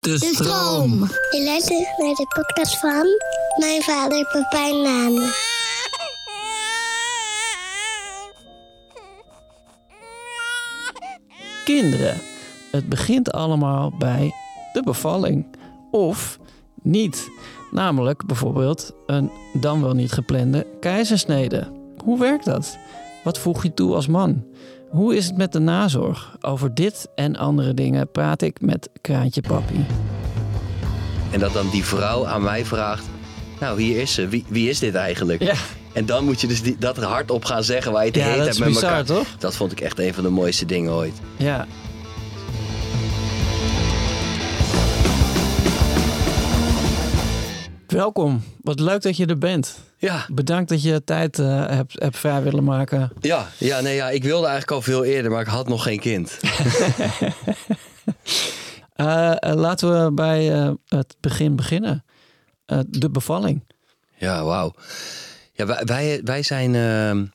De stroom. Je luistert naar de podcast van mijn vader, papa en Nana. Kinderen. Het begint allemaal bij de bevalling. Of niet. Namelijk bijvoorbeeld een dan wel niet geplande keizersnede. Hoe werkt dat? Wat voeg je toe als man? Hoe is het met de nazorg? Over dit en andere dingen praat ik met Kraantje Papi. En dat dan die vrouw aan mij vraagt: Nou, hier is ze. Wie, wie is dit eigenlijk? Ja. En dan moet je dus die, dat hardop gaan zeggen waar je het Ja, heet hebt met bizar, elkaar. toch? Dat vond ik echt een van de mooiste dingen ooit. Ja. Welkom. Wat leuk dat je er bent. Ja, Bedankt dat je tijd eh, hebt, hebt vrij willen maken. ja, ja, nee, ja, ik wilde eigenlijk al veel eerder, maar ik had nog geen kind. Eh, eh, laten we bij het begin beginnen. De bevalling. Ja, wauw. Ja, wij, wij, wij zijn. ehm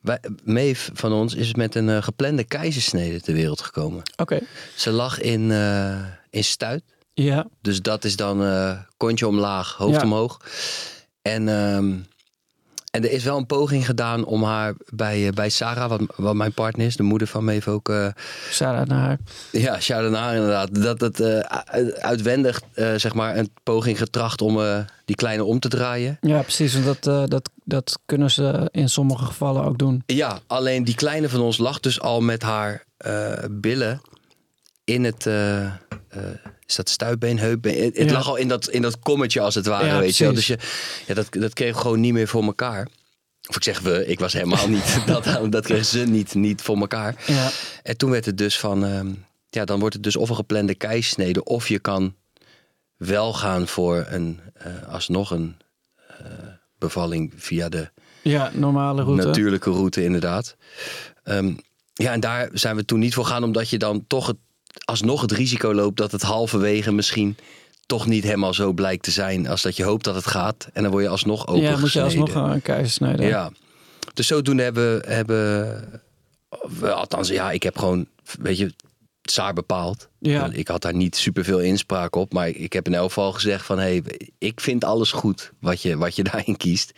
wij, Maeve van ons is met een geplande keizersnede ter wereld gekomen. Oké. Ze lag in, in stuit. Ja. Dus dat is dan eh kontje omlaag, hoofd Ja. omhoog. En, ehm, en er is wel een poging gedaan om haar bij, eh, bij Sarah, wat, wat mijn partner is, de moeder van Maeve ook. eh, Shout-out naar haar. ja, shout naar inderdaad. Dat het uit- uitwendig, zeg maar, een poging getracht om die kleine om te draaien. Ja, precies. want Dat, dat, dat kunnen ze in sommige gevallen ook doen. Ja, alleen die kleine van ons lag dus al met haar billen in het. Is dat stuitbeen, heupbeen? Het, het Ja. lag al in dat, in dat kommetje als het ware, Ja, weet je wel. Dus je, ja, dat, dat kreeg we gewoon niet meer voor elkaar. Of ik zeg we, ik was helemaal niet. dat, dat kreeg ze niet, niet voor elkaar. Ja. En toen werd het dus van, ehm, ja, dan wordt het dus of een geplande keisnede, of je kan wel gaan voor een, eh, alsnog een eh, bevalling via de ja, normale route. natuurlijke route, inderdaad. Ehm, ja, en daar zijn we toen niet voor gaan, omdat je dan toch het, alsnog het risico loopt dat het halverwege misschien toch niet helemaal zo blijkt te zijn als dat je hoopt dat het gaat. En dan word je alsnog open Ja, moet je alsnog een keizersnede. ja. Dus zodoende hebben, hebben we, althans ja, ik heb gewoon, weet je, Saar bepaald. Ja. Ik had daar niet superveel inspraak op, maar ik heb in elk geval gezegd van, hé, hey, ik vind alles goed wat je, wat je daarin kiest.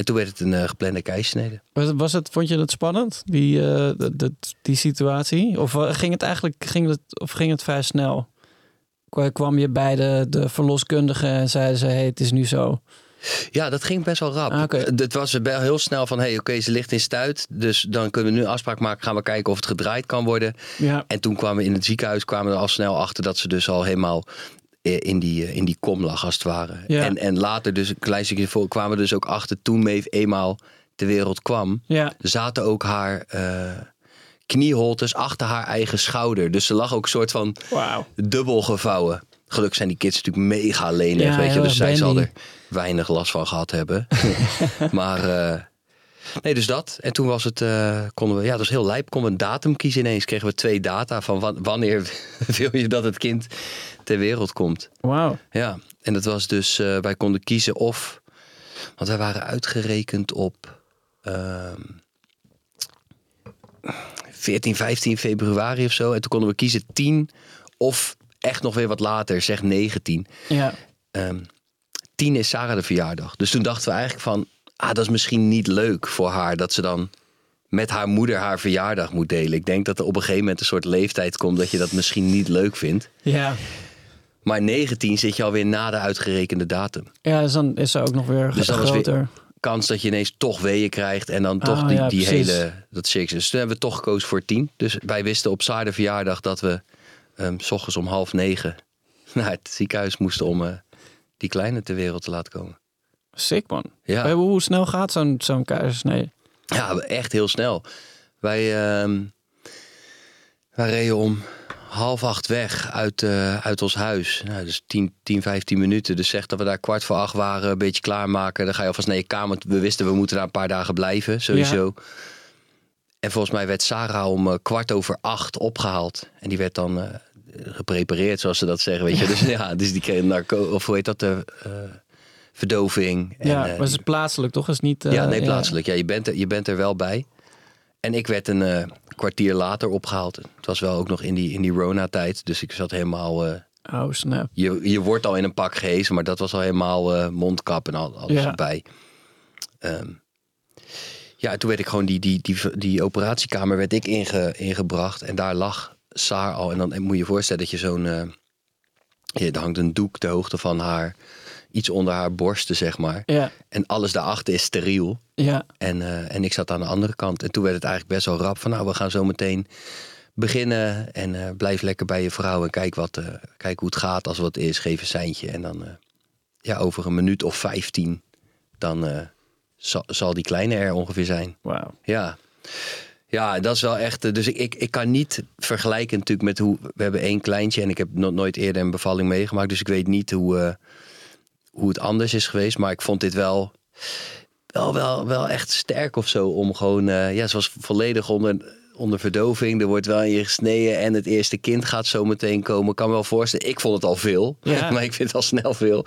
En toen werd het een eh, geplande keissnede. Was, het- was het, vond je het spannend, die, eh, de- de- die situatie? Of eh, ging het eigenlijk ging het, of ging het vrij snel? Kwa- Kwam je bij de, de verloskundige en zeiden ze: hey, het is nu zo? Ja, dat ging best wel rap. Ah, oké. Het was wel heel snel van, hé, hey, oké, ze ligt in stuit. Dus dan kunnen we nu afspraak maken, gaan we kijken of het gedraaid kan worden. Ja, En toen kwamen we in het ziekenhuis kwamen we er al snel achter dat ze dus al helemaal in die, eh, in die kom lag, als het ware. Ja. En, en later, dus een klein stukje voor, kwamen we dus ook achter toen Maeve eenmaal ter wereld kwam. ja, Zaten ook haar eh, knieholtes achter haar eigen schouder. Dus ze lag ook een soort van wauw. dubbel gevouwen. Gelukkig zijn die kids natuurlijk mega lenig, Ja, weet je. Dus zij zal er weinig last van gehad hebben. maar eh, nee, dus dat. En toen was het, eh, konden we, ja, dat was heel lijp. Konden we een datum kiezen ineens. Kregen we twee data van wa- wanneer wil je dat het kind ter wereld komt. Wauw. Ja, en dat was dus, eh, wij konden kiezen of, want wij waren uitgerekend op ehm 14, 15 februari of zo. En toen konden we kiezen 10 of echt nog weer wat later, zeg 19. Ja, Ehm 10 is Sarah de verjaardag. Dus toen dachten we eigenlijk van, ah, dat is misschien niet leuk voor haar dat ze dan met haar moeder haar verjaardag moet delen. Ik denk dat er op een gegeven moment een soort leeftijd komt dat je dat misschien niet leuk vindt. Ja. Maar 19 zit je alweer na de uitgerekende datum. Ja, dus dan is ze ook nog weer Dus weer- groter. Kans dat je ineens toch weeën krijgt en dan toch Ah, die, ja, die hele dat circus. Dus toen hebben we toch gekozen voor 10. Dus wij wisten op de verjaardag dat we ehm, s ochtends om half negen naar het ziekenhuis moesten om eh, die kleine ter wereld te laten komen. Sick man. Ja. Hoe snel gaat zo'n zo'n keizersnee? Ja, echt heel snel. Wij, ehm, wij reden om half acht weg uit, eh, uit ons huis. Nou, dus 10, 10, 15 minuten. Dus zeg dat we daar kwart voor acht waren, een beetje klaarmaken. Dan ga je alvast naar je kamer. We wisten we moeten daar een paar dagen blijven, sowieso. En volgens mij werd Sarah om eh, kwart over acht opgehaald. En die werd dan eh, geprepareerd, zoals ze dat zeggen. Weet je? Dus ja, dus die kreeg narco, of hoe heet dat? De, verdoving. En, ja, eh, maar het is die- plaatselijk toch? Is het niet, eh, ja, nee, plaatselijk. Ja, je, bent er, je bent er wel bij. En ik werd een eh, kwartier later opgehaald. Het was wel ook nog in die, in die Rona-tijd. Dus ik zat helemaal... eh, Ja. Oh, snap. je, je wordt al in een pak gehezen, maar dat was al helemaal eh, mondkap en al, alles Ja. erbij. Ehm, ja, toen werd ik gewoon die, die, die, die operatiekamer werd ik inge, ingebracht. En daar lag Saar al. En dan moet je je voorstellen dat je zo'n... eh, je, er hangt een doek ter hoogte van haar. Iets onder haar borsten, zeg maar. Ja, En alles daarachter is steriel. ja, En, eh, en ik zat aan de andere kant. En toen werd het eigenlijk best wel rap van... nou, we gaan zo meteen beginnen. En eh, blijf lekker bij je vrouw en kijk, wat, eh, kijk hoe het gaat. Als er wat is, geef een seintje. En dan, eh, ja, over een minuut of vijftien... dan eh, zal, zal die kleine er ongeveer zijn. wauw. Ja. Ja, dat is wel echt. Dus ik, ik, ik kan niet vergelijken natuurlijk met hoe. We hebben één kleintje en ik heb nog nooit eerder een bevalling meegemaakt. Dus ik weet niet hoe, eh, hoe het anders is geweest. Maar ik vond dit wel. Wel, wel, wel echt sterk of zo. Om gewoon. eh, ja, ze was volledig onder, onder verdoving. Er wordt wel in je gesneden. En het eerste kind gaat zo meteen komen. Ik kan me wel voorstellen. Ik vond het al veel. Ja. maar ik vind het al snel veel.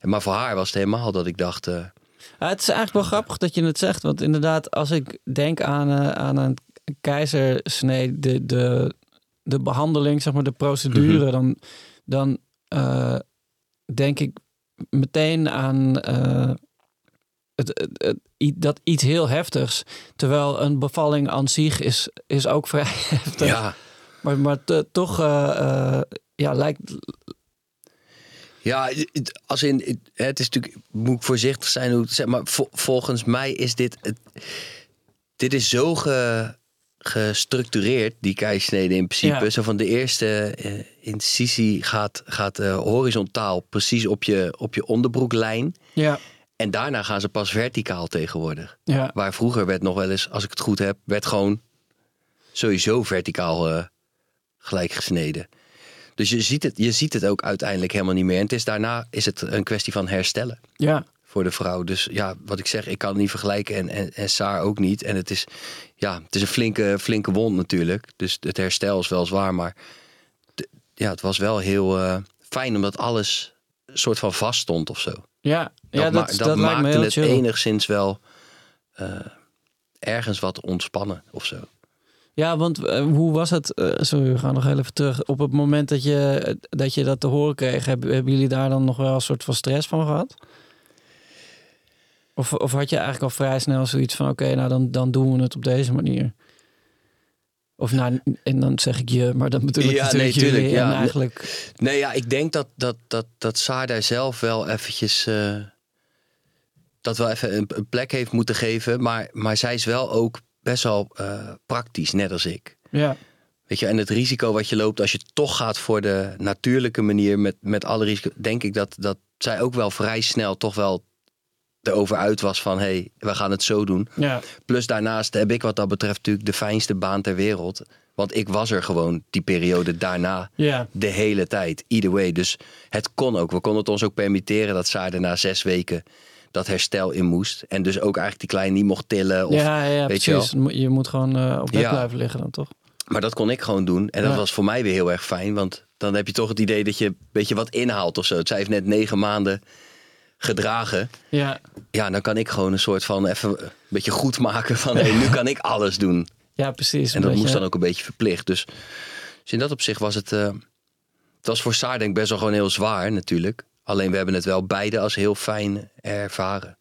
Maar voor haar was het helemaal dat ik dacht. eh, Ja, het is eigenlijk wel grappig dat je het zegt. Want inderdaad, als ik denk aan, eh, aan een keizersnee, de, de, de behandeling, zeg maar, de procedure, Mhm. dan, dan denk ik meteen aan eh, het, het, het- i- dat iets heel heftigs. Terwijl een bevalling aan zich is, is ook vrij heftig. ja. Maar, maar te- toch eh, eh, ja, lijkt. Ja, als in, het- is natuurlijk, moet ik voorzichtig zijn hoe het zeg, maar vol- volgens mij is dit, dit is zo ge, gestructureerd, die keizersnede in principe. Ja. Zo van de eerste eh, incisie gaat, gaat eh, horizontaal precies op je, op je onderbroeklijn. Ja, En daarna gaan ze pas verticaal tegenwoordig. ja, Waar vroeger werd nog wel eens, als ik het goed heb, werd gewoon sowieso verticaal eh, gelijk gesneden. Dus je ziet, het, je ziet het ook uiteindelijk helemaal niet meer. En het is daarna is het een kwestie van herstellen ja. Voor de vrouw. Dus ja, wat ik zeg, ik kan het niet vergelijken en, en, en Saar ook niet. En het is, ja, het is een flinke, flinke wond natuurlijk. Dus het herstel is wel zwaar. Maar ja, het was wel heel eh, fijn omdat alles soort van vast stond of zo. Ja, ja Dat, dat, ma- dat, dat lijkt me maakte heel het chill. enigszins wel eh, ergens wat ontspannen of zo. Ja, want eh, hoe was het? sorry, we gaan nog heel even terug. Op het moment dat je dat, je dat te horen kreeg, hebben, hebben jullie daar dan nog wel een soort van stress van gehad? Of, of had je eigenlijk al vrij snel zoiets van: oké, nou dan, dan doen we het op deze manier? Of nou, en dan zeg ik je, maar dan bedoel ik Ja, natuurlijk nee, tuurlijk, jullie. ja. En eigenlijk, Nee, ja, ik denk dat, dat, dat, dat Saar daar zelf wel eventjes... eh, dat wel even een, een plek heeft moeten geven. Maar, maar zij is wel ook best wel eh, praktisch, net als ik. ja, Weet je, en het risico wat je loopt als je toch gaat voor de natuurlijke manier met, met alle risico, denk ik dat, dat zij ook wel vrij snel toch wel erover uit was van hé, hey, we gaan het zo doen. ja, Plus daarnaast heb ik wat dat betreft natuurlijk de fijnste baan ter wereld. Want ik was er gewoon die periode daarna ja, de hele tijd. Either way. Dus het kon ook. We konden het ons ook permitteren dat Saar er na zes weken dat herstel in moest. En dus ook eigenlijk die kleine niet mocht tillen. Of, ja, ja, weet je precies. Je, moet gewoon eh, op bed Ja. blijven liggen dan toch? Maar dat kon ik gewoon doen. En dat Ja. was voor mij weer heel erg fijn. Want dan heb je toch het idee dat je een beetje wat inhaalt of zo. Zij heeft net negen maanden gedragen. Ja, Ja, dan kan ik gewoon een soort van even een beetje goed maken van... Hey, nu kan ik alles doen. ja precies. En dat moest dan ook een beetje verplicht. Dus, dus in dat opzicht was het... eh, het was voor Saar denk ik best wel gewoon heel zwaar natuurlijk. Alleen we hebben het wel beide als heel fijn ervaren.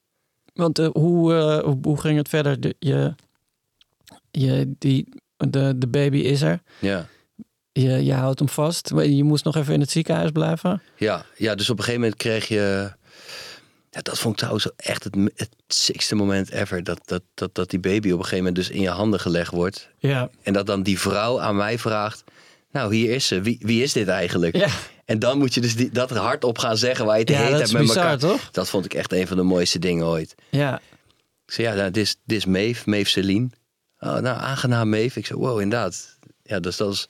Want eh, hoe, eh, hoe, hoe ging het verder? De- je, Je, die, de, de baby is er. Ja. Je, je houdt hem vast. Je moest nog even in het ziekenhuis blijven. Ja, ja, dus op een gegeven moment kreeg je... Ja, dat vond ik trouwens echt het, het sixte moment ever. Dat, dat, dat, dat die baby op een gegeven moment dus in je handen gelegd wordt. Ja. En dat dan die vrouw aan mij vraagt... Nou, hier is ze. Wie, wie is dit eigenlijk? Ja, En dan moet je dus die, dat hardop gaan zeggen waar je het ja heet dat hebt met bizar, elkaar. toch? Dat vond ik echt een van de mooiste dingen ooit. Ja. Ik zei, ja, nou, dit is, dit is Maeve, Maeve Celine. Oh, nou, aangenaam Maeve. Ik zei, wow, inderdaad. Ja, dus dat was...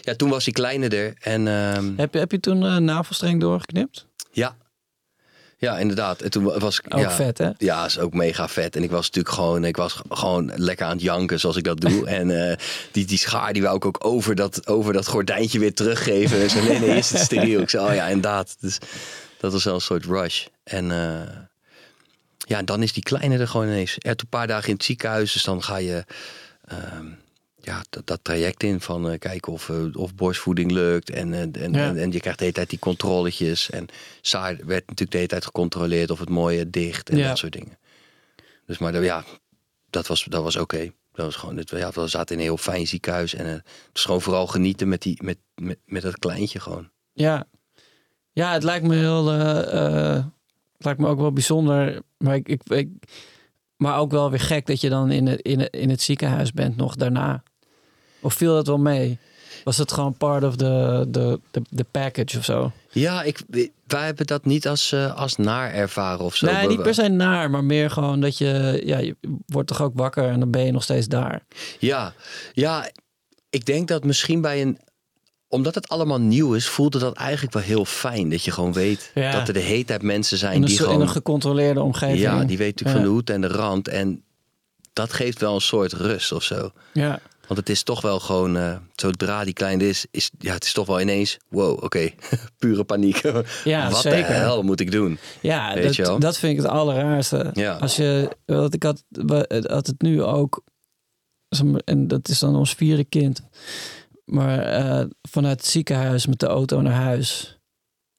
Ja, toen was die kleine er. En ehm, Heb, je, heb je toen een navelstreng doorgeknipt? ja. Ja, inderdaad. En toen was ik... Ook ja, vet, hè? Ja, is ook mega vet. En ik was natuurlijk gewoon, ik was gewoon lekker aan het janken zoals ik dat doe. en eh, die, die schaar die wou ik ook over dat, over dat gordijntje weer teruggeven. En zo, nee, nee, is het steriel? Ik zei, oh ja, inderdaad. Dus dat was wel een soort rush. En eh, ja, dan is die kleine er gewoon ineens. Er een paar dagen in het ziekenhuis, dus dan ga je ehm, ja, dat, dat traject in van eh, kijken of, eh, of borstvoeding lukt. En, eh, en, Ja. en, en je krijgt de hele tijd die controletjes. En Saar werd natuurlijk de hele tijd gecontroleerd of het mooie dicht en Ja. dat soort dingen. Dus maar ja, dat was, dat was oké. Dat was gewoon, het, ja, we zaten in een heel fijn ziekenhuis. En het was gewoon vooral genieten met, die, met, met, met dat kleintje gewoon. Ja. Ja, het lijkt me heel... het lijkt me ook wel bijzonder. Maar, ik, ik, ik- maar ook wel weer gek dat je dan in het, in, het, in het ziekenhuis bent nog daarna. Of viel dat wel mee? Was het gewoon part of the, the, the, the package of zo? Ja, ik, wij hebben dat niet als, eh, als naar ervaren of zo. nee, niet per se naar, maar meer gewoon dat je... Ja, je wordt toch ook wakker en dan ben je nog steeds daar. Ja, ja, ik denk dat misschien bij een. Omdat het allemaal nieuw is, voelde dat eigenlijk wel heel fijn. Dat je gewoon weet Ja. dat er de hele tijd mensen zijn die so- in gewoon. een gecontroleerde omgeving. Ja, die weten natuurlijk van de hoed en de rand. En dat geeft wel een soort rust of zo. Ja, Want het is toch wel gewoon, eh, zodra die klein is, is, ja, het is toch wel ineens, wow, oké, pure paniek. Ja, Wat zeker. de hel moet ik doen? ja Weet je wel? dat, dat vind ik het allerraarste. Ja. Als je, want ik had, had het nu ook, en dat is dan ons vierde kind, maar eh, vanuit het ziekenhuis met de auto naar huis.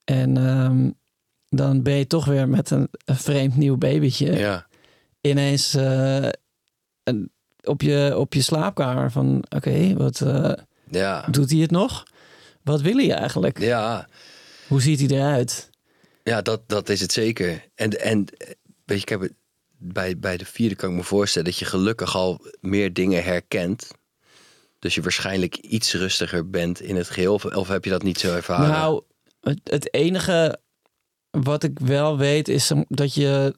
En ehm, dan ben je toch weer met een, een vreemd nieuw babytje Ja, ineens eh, op, je, op je slaapkamer van, oké, wat eh, ja, doet hij het nog? Wat wil hij eigenlijk? ja. Hoe ziet hij eruit? Ja, dat, dat is het zeker. En, en weet je, ik heb het, bij, bij de vierde kan ik me voorstellen dat je gelukkig al meer dingen herkent. Dus je waarschijnlijk iets rustiger bent in het geheel. Of, of heb je dat niet zo ervaren? Nou, het, het enige wat ik wel weet is dat je,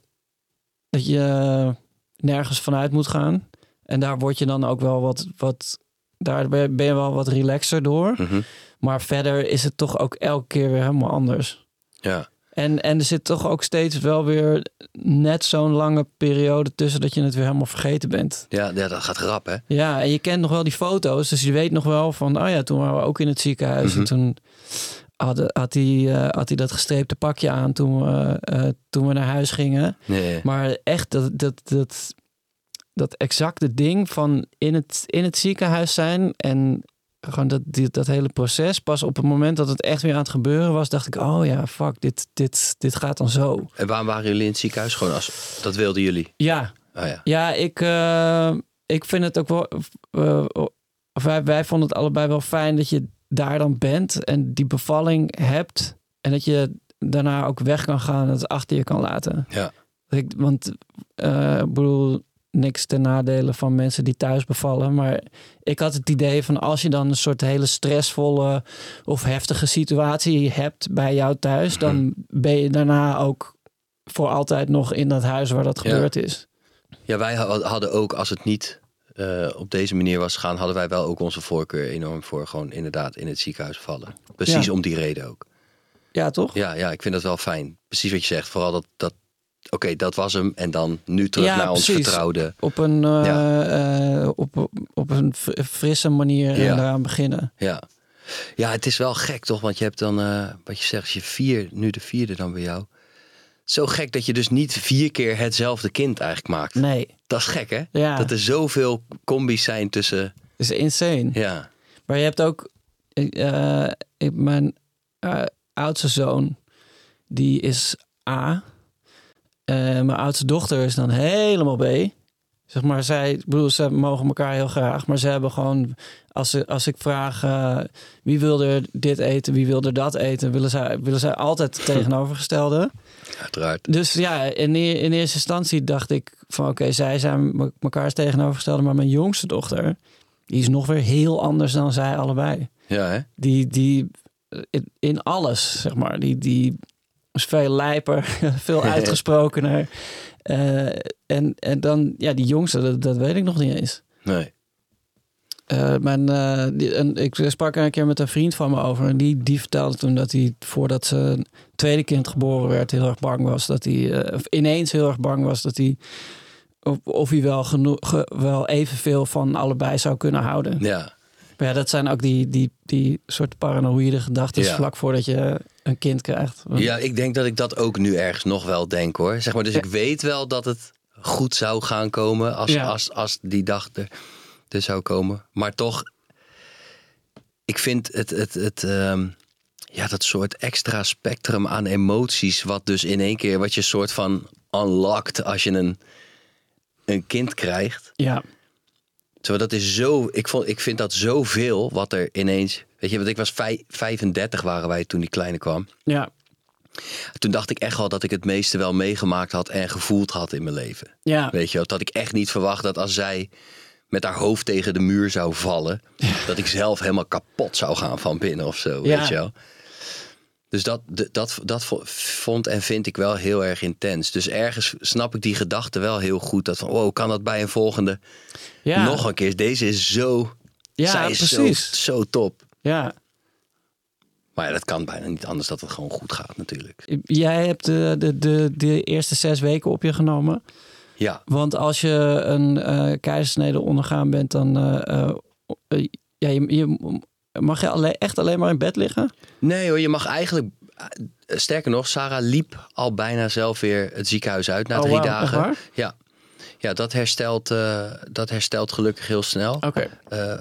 dat je nergens vanuit moet gaan. En daar word je dan ook wel wat, wat daar ben je- wel wat relaxer door. Mhm. Maar verder is het toch ook elke keer weer helemaal anders. Ja, En, en er zit toch ook steeds wel weer net zo'n lange periode tussen dat je het weer helemaal vergeten bent. ja, ja, dat gaat rap, hè? Ja, en je kent nog wel die foto's, dus je weet nog wel van, oh ja, toen waren we ook in het ziekenhuis. Mhm. En toen had, had, hij, eh, had hij dat gestreepte pakje aan toen we, eh, toen we naar huis gingen. Nee. Maar echt, dat, dat, dat, dat exacte ding van in het, in het ziekenhuis zijn en gewoon dat, die, dat hele proces. Pas op het moment dat het echt weer aan het gebeuren was, dacht ik, oh ja, fuck, dit, dit, dit gaat dan zo. En waarom waren jullie in het ziekenhuis? Gewoon als, dat wilden jullie. Ja, Oh ja. Ja, ik, eh, ik vind het ook wel. of wij, wij vonden het allebei wel fijn dat je daar dan bent en die bevalling hebt. En dat je daarna ook weg kan gaan en het achter je kan laten. Ja. Ik, want eh, ik bedoel, niks ten nadele van mensen die thuis bevallen. Maar ik had het idee van als je dan een soort hele stressvolle of heftige situatie hebt bij jou thuis, dan ben je daarna ook voor altijd nog in dat huis waar dat Ja. gebeurd is. Ja, wij ha- hadden ook, als het niet eh, op deze manier was gegaan, hadden wij wel ook onze voorkeur enorm voor gewoon inderdaad in het ziekenhuis vallen. Precies Ja. om die reden ook. Ja, toch? Ja, ja, ik vind dat wel fijn. Precies wat je zegt. Vooral dat, dat oké, dat was hem. En dan nu terug Ja, naar ons vertrouwde. Op een, eh, Ja. eh, op, op een fr- frisse manier Ja. daaraan beginnen. Ja. ja, het is wel gek toch? Want je hebt dan, eh, wat je zegt, als je vier, nu de vierde dan bij jou. Zo gek dat je dus niet vier keer hetzelfde kind eigenlijk maakt. Nee, Dat is gek hè? ja, Dat er zoveel combi's zijn tussen. is insane. Ja, Maar je hebt ook... eh, ik, mijn eh, oudste zoon, die is A. Eh, mijn oudste dochter is dan helemaal B. Zeg maar, zij, bedoel, ze mogen elkaar heel graag, maar ze hebben gewoon, als, ze, als ik vraag eh, wie wil er dit eten, wie wil er dat eten, willen zij, willen zij altijd het tegenovergestelde. Uiteraard. Dus ja, in, e- in eerste instantie dacht ik van oké, zij zijn elkaars tegenovergestelde, maar mijn jongste dochter, die is nog weer heel anders dan zij allebei. Ja, hè? Die, die eh, in, in alles, zeg maar, die, die is veel lijper, veel uitgesprokener. Eh, en, en dan, ja, die jongste, dat, dat weet ik nog niet eens. Nee. Eh, mijn, eh, die, en ik sprak er een keer met een vriend van me over. En die, die vertelde toen dat hij voordat zijn tweede kind geboren werd, heel erg bang was. Dat hij of ineens heel erg bang was dat hij. Of, of hij wel, genoeg, ge- wel evenveel van allebei zou kunnen houden. Ja. Maar ja, dat zijn ook die, die, die soort paranoïde gedachten Ja. vlak voordat je een kind krijgt. ja, ik denk dat ik dat ook nu ergens nog wel denk hoor. Zeg maar, dus ik weet wel dat het goed zou gaan komen als, Ja. als, als die dag er, er zou komen. Maar toch, ik vind het, het, het ehm, ja, dat soort extra spectrum aan emoties, wat dus in één keer, wat je soort van unlockt als je een, een kind krijgt. Ja, Terwijl dat is zo, ik, vond, ik vind dat zoveel wat er ineens, weet je, want ik was vij- 35 waren wij toen die kleine kwam. ja, Toen dacht ik echt wel dat ik het meeste wel meegemaakt had en gevoeld had in mijn leven. ja. Weet je wel, dat ik echt niet verwacht dat als zij met haar hoofd tegen de muur zou vallen, dat ik zelf helemaal kapot zou gaan van binnen of zo. Ja. Weet je wel. Dus dat, dat, dat vo- vond en vind ik wel heel erg intens. Dus ergens snap ik die gedachte wel heel goed. Dat van, wow, kan dat bij een volgende ja. nog een keer? Deze is zo, Ja, zij is precies. Zo, zo top. Ja. Maar ja, dat kan bijna niet anders dat het gewoon goed gaat natuurlijk. Jij hebt de, de, de, de eerste zes weken op je genomen. Ja, Want als je een eh keizersnede ondergaan bent, dan eh, eh, eh, ja, je, je, mag je alleen, echt alleen maar in bed liggen. Nee hoor, je mag eigenlijk... eh, Sterker nog, Sarah liep al bijna zelf weer het ziekenhuis uit na Oh, drie echt dagen. Ja, ja dat, herstelt, eh, dat herstelt gelukkig heel snel. Oké. Eh,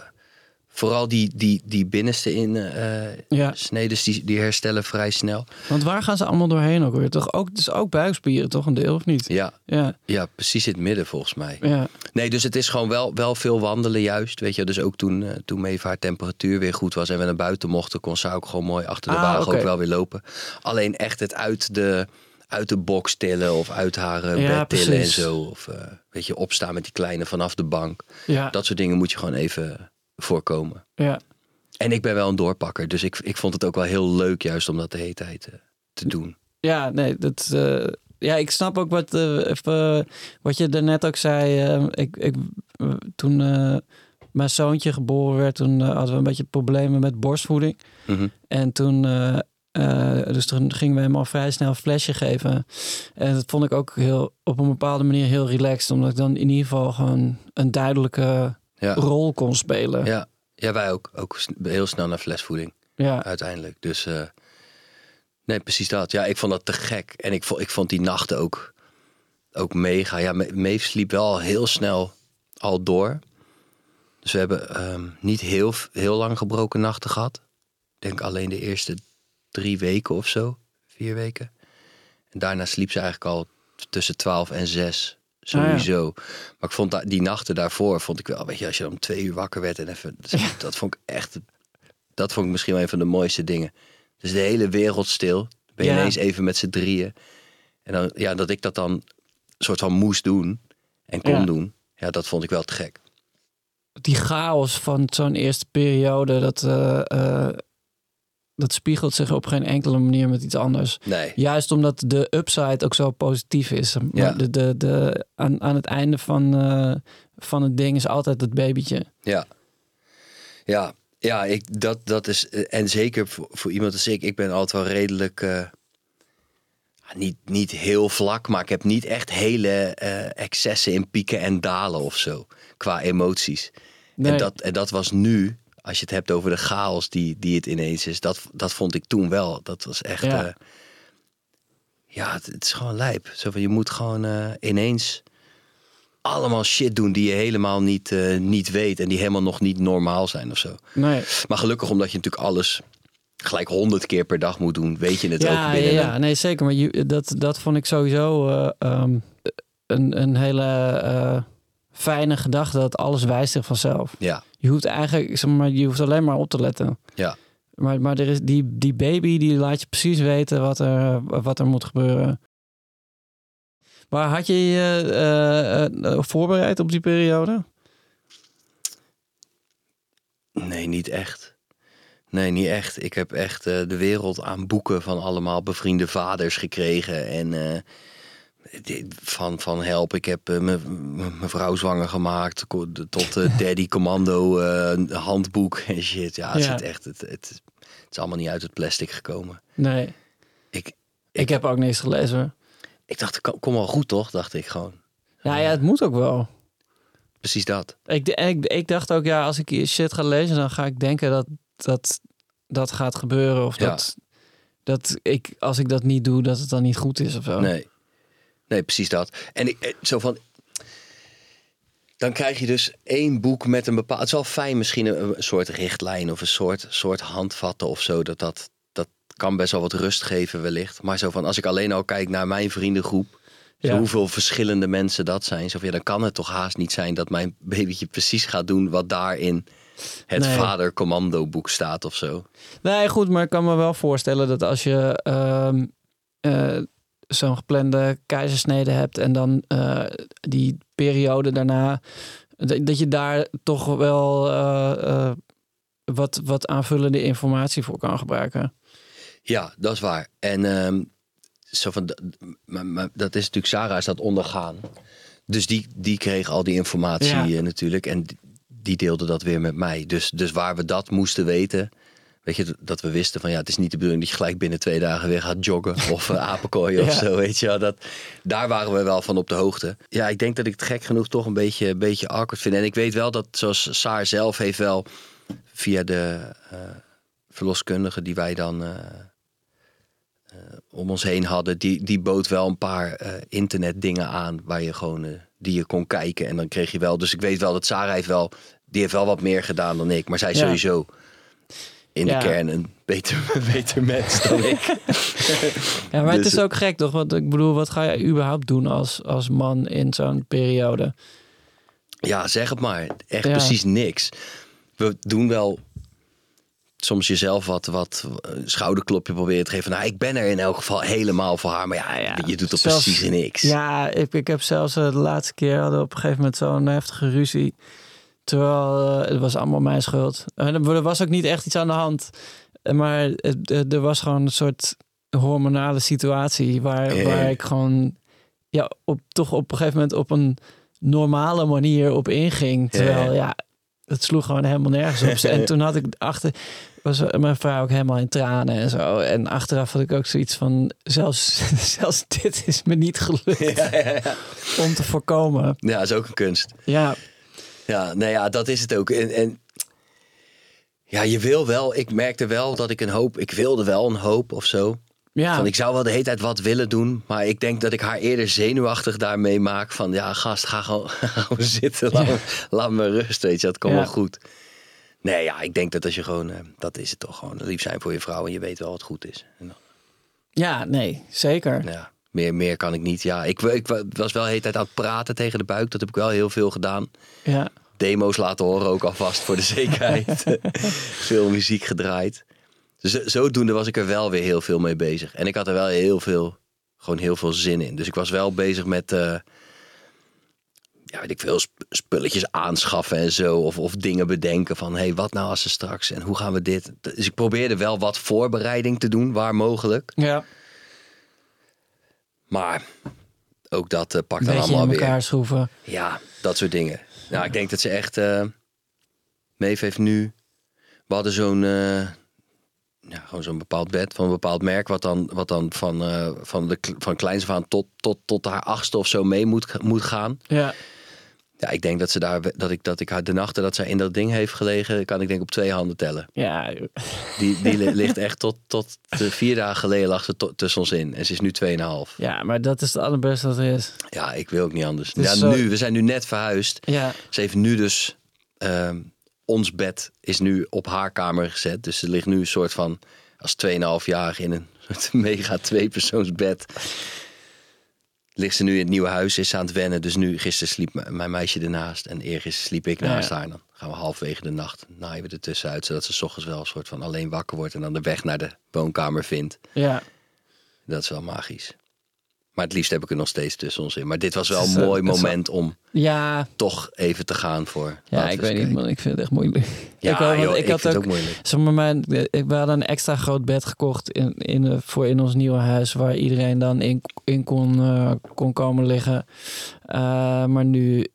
vooral die, die, die binnenste in eh Ja, snedes, die, die herstellen vrij snel. want waar gaan ze allemaal doorheen ook weer? Toch ook, is ook buikspieren, toch een deel of niet? Ja, Ja, ja, precies in het midden volgens mij. ja, Nee, dus het is gewoon wel, wel veel wandelen juist. Weet je, dus ook toen, eh, toen Maeve haar temperatuur weer goed was en we naar buiten mochten, kon ze ook gewoon mooi achter de Ah, wagen ook wel weer lopen. Alleen echt het uit de, uit de box tillen of uit haar eh, Ja, bed tillen en zo. Of weet je, opstaan met die kleine vanaf de bank. ja, Dat soort dingen moet je gewoon even voorkomen. ja. En ik ben wel een doorpakker, dus ik, ik vond het ook wel heel leuk juist om dat de hele tijd eh, te doen. Ja, nee, dat. eh, ja, ik snap ook wat, even, wat je daarnet ook zei. ik, ik, toen mijn zoontje geboren werd, toen hadden we een beetje problemen met borstvoeding. Mhm. En toen, dus toen gingen we hem al vrij snel een flesje geven. En dat vond ik ook heel, op een bepaalde manier heel relaxed. Omdat ik dan in ieder geval gewoon een duidelijke Ja. rol kon spelen. Ja. ja, wij ook. Ook heel snel naar flesvoeding. Ja, uiteindelijk. Dus eh, nee, precies dat. Ja, ik vond dat te gek. En ik vond, ik vond die nachten ook, ook mega. Ja, Me- Maeve sliep wel heel snel al door. Dus we hebben ehm, niet heel, heel lang gebroken nachten gehad. Ik denk alleen de eerste drie weken of zo. Vier weken. En daarna sliep ze eigenlijk al tussen 12 en 6. Sowieso. Maar ik vond die nachten daarvoor, vond ik wel, weet je, als je om twee uur wakker werd en even, dat vond ik echt, dat vond ik misschien wel een van de mooiste dingen. Dus de hele wereld stil. Ben je Ja. ineens even met z'n drieën. En dan, ja, dat ik dat dan soort van moest doen en kon doen. Ja, dat vond ik wel te gek. die chaos van zo'n eerste periode, dat, eh, dat spiegelt zich op geen enkele manier met iets anders. Nee. Juist omdat de upside ook zo positief is. Ja. de, de, de, aan, aan het einde van, eh, van het ding is altijd het babytje. Ja. Ja, ja ik, dat, dat is. eh, En zeker voor, voor iemand als ik. Ik ben altijd wel redelijk. eh, niet, niet heel vlak, maar ik heb niet echt hele excessen in pieken en dalen of zo. Qua emoties. Nee. En, dat, en dat was nu, als je het hebt over de chaos die, die het ineens is. Dat, dat vond ik toen wel. Dat was echt. Ja. Ja, ja het, het is gewoon lijp. Zo van, je moet gewoon eh, ineens allemaal shit doen die je helemaal niet, eh, niet weet. En die helemaal nog niet normaal zijn of zo. Nee. Maar gelukkig omdat je natuurlijk alles gelijk honderd keer per dag moet doen, weet je het Ja, ook ja, binnen. ja, een- nee, zeker. Maar je, dat, dat vond ik sowieso eh, ehm, een, een hele eh, fijne gedachte dat alles wijst zich vanzelf. Ja, Je hoeft eigenlijk, zeg maar, je hoeft alleen maar op te letten. ja. Maar, maar er is die, die baby, die laat je precies weten wat er, wat er moet gebeuren. Maar had je je eh, eh, voorbereid op die periode? Nee, niet echt. Nee, niet echt. Ik heb echt eh, de wereld aan boeken van allemaal bevriende vaders gekregen. En van, van help, ik heb eh, mijn mijn vrouw zwanger gemaakt. Tot eh, Daddy Commando eh, handboek en shit. Ja, het, Ja. Zit echt, het, het, het is allemaal niet uit het plastic gekomen. Nee, Ik, ik, heb ook niks gelezen. ik dacht, kom, kom wel goed toch? Dacht ik gewoon. Ja, ja, het moet ook wel. Precies dat. Ik, ik, ik dacht ook, ja, als ik shit ga lezen, dan ga ik denken dat dat, dat gaat gebeuren. Of Ja. dat, dat ik, als ik dat niet doe, dat het dan niet goed is of zo. Nee. Nee, precies dat. En ik, eh, zo van. Dan krijg je dus één boek met een bepaald. Het is wel fijn, misschien een, een soort richtlijn of een soort, soort handvatten of zo. Dat, dat, dat kan best wel wat rust geven, wellicht. Maar zo van, als ik alleen al kijk naar mijn vriendengroep. Ja. Hoeveel verschillende mensen dat zijn. Zo van, ja, dan kan het toch haast niet zijn dat mijn babytje precies gaat doen wat daarin het Nee. vader-commando boek staat of zo. Nee, goed, maar ik kan me wel voorstellen dat als je ehm, eh, zo'n geplande keizersnede hebt en dan eh, die periode daarna, dat je daar toch wel eh, eh, wat, wat aanvullende informatie voor kan gebruiken. Ja, dat is waar. En ehm, zo van, maar, maar dat is natuurlijk, Sarah is dat ondergaan. Dus die, die kreeg al die informatie Ja. natuurlijk. En die- die deelde dat weer met mij. Dus, dus waar we dat moesten weten. Weet je, dat we wisten van ja, het is niet de bedoeling dat je gelijk binnen twee dagen weer gaat joggen of uh, apenkooien of zo. Weet je. Dat, daar waren we wel van op de hoogte. Ja, ik denk dat ik het gek genoeg toch een beetje, een beetje awkward vind. En ik weet wel dat, zoals Saar zelf heeft wel via de eh, verloskundige die wij dan eh, eh, om ons heen hadden, die, die bood wel een paar eh internetdingen aan waar je gewoon eh, die je kon kijken. En dan kreeg je wel. Dus ik weet wel dat Sarah heeft wel, die heeft wel wat meer gedaan dan ik. Maar zij Ja. sowieso in Ja. de kern een beter, beter mens dan ik. Ja, maar het Dus- is ook gek toch? Want ik bedoel, wat ga je überhaupt doen als, als man in zo'n periode? Ja, zeg het maar. Echt Ja. precies niks. We doen wel soms jezelf wat, wat eh, schouderklopje proberen te geven. Nou, ik ben er in elk geval helemaal voor haar. Maar ja, je doet toch precies niks. Ja, ik, ik heb zelfs eh, de laatste keer hadden we op een gegeven moment zo'n heftige ruzie. Terwijl eh, het was allemaal mijn schuld. En er er was ook niet echt iets aan de hand. Eh, Maar het- eh, er was gewoon een soort hormonale situatie waar, waar ik gewoon ja, op, toch op een gegeven moment op een normale manier op inging. Terwijl ja, het sloeg gewoon helemaal nergens op. en toen had ik achter, was mijn vrouw ook helemaal in tranen en zo. En achteraf had ik ook zoiets van, zelfs, zelfs dit is me niet gelukt Ja, ja, ja. om te voorkomen. ja, is ook een kunst. Ja, Ja, nou ja, dat is het ook. En, en ja, je wil wel. Ik merkte wel dat ik een hoop. Ik wilde wel een hoop of zo. ja. Van, ik zou wel de hele tijd wat willen doen. Maar ik denk dat ik haar eerder zenuwachtig daarmee maak. Van ja, gast, ga gewoon, ga gewoon zitten. Laat, Ja. me, laat me rust. Weet je, dat komt Ja. wel goed. Nee, ja, ik denk dat als je gewoon. eh, dat is het toch gewoon. Lief zijn voor je vrouw. En je weet wel wat goed is. En dan, ja, nee, zeker. ja, meer, meer kan ik niet. Ja, ik, ik was wel de hele tijd aan het praten tegen de buik. Dat heb ik wel heel veel gedaan. Ja, demo's laten horen ook alvast voor de zekerheid. veel muziek gedraaid. Dus zo- zodoende was ik er wel weer heel veel mee bezig. En ik had er wel heel veel, gewoon heel veel zin in. Dus ik was wel bezig met, eh, ja, weet ik veel, sp- spulletjes aanschaffen en zo. Of, of dingen bedenken van, hé, hey, wat nou als ze straks en hoe gaan we dit? Dus ik probeerde wel wat voorbereiding te doen, waar mogelijk. ja. Maar ook dat eh, pakt dan beetje in allemaal weer. elkaar schroeven. Ja, dat soort dingen. Nou, ik denk dat ze echt. eh Maeve heeft nu. We hadden zo'n. eh, ja, gewoon zo'n bepaald bed van een bepaald merk. Wat dan, wat dan van, eh, van, de, van kleins af aan tot, tot, tot haar achtste of zo mee moet, moet gaan. Ja, Ja, ik denk dat ze daar. Dat ik, dat ik haar de nachten dat zij in dat ding heeft gelegen. kan ik denk op twee handen tellen. ja, Die, die li- ligt echt tot, tot de vier dagen geleden lag ze tussen ons in. En ze is nu 2,5. ja, maar dat is het allerbeste wat er is. Ja, ik wil ook niet anders. Ja, zo- nu, we zijn nu net verhuisd. Ja, Ze heeft nu dus. ehm, ons bed is nu op haar kamer gezet. Dus ze ligt nu een soort van. als 2,5-jarige in een mega tweepersoonsbed. Ligt ze nu in het nieuwe huis, is ze aan het wennen. Dus nu, gisteren sliep mijn meisje ernaast en eergisteren sliep ik naast ja. haar. Dan gaan we halverwege de nacht, naaien we er tussenuit. Zodat ze 's ochtends wel een soort van alleen wakker wordt en dan de weg naar de woonkamer vindt. Ja. Dat is wel magisch. Maar het liefst heb ik er nog steeds tussen ons in. Maar dit was wel een eh, mooi wel- moment om Ja, toch even te gaan voor. ja ik weet niet, man. Ik vind het echt moeilijk. Ja, ik, joh, ik ik had vind ook, het ook moeilijk. Zeg maar, mijn, ik, we hadden een extra groot bed gekocht in, in, de- voor in ons nieuwe huis, waar iedereen dan in, in kon, eh, kon komen liggen. Eh, maar nu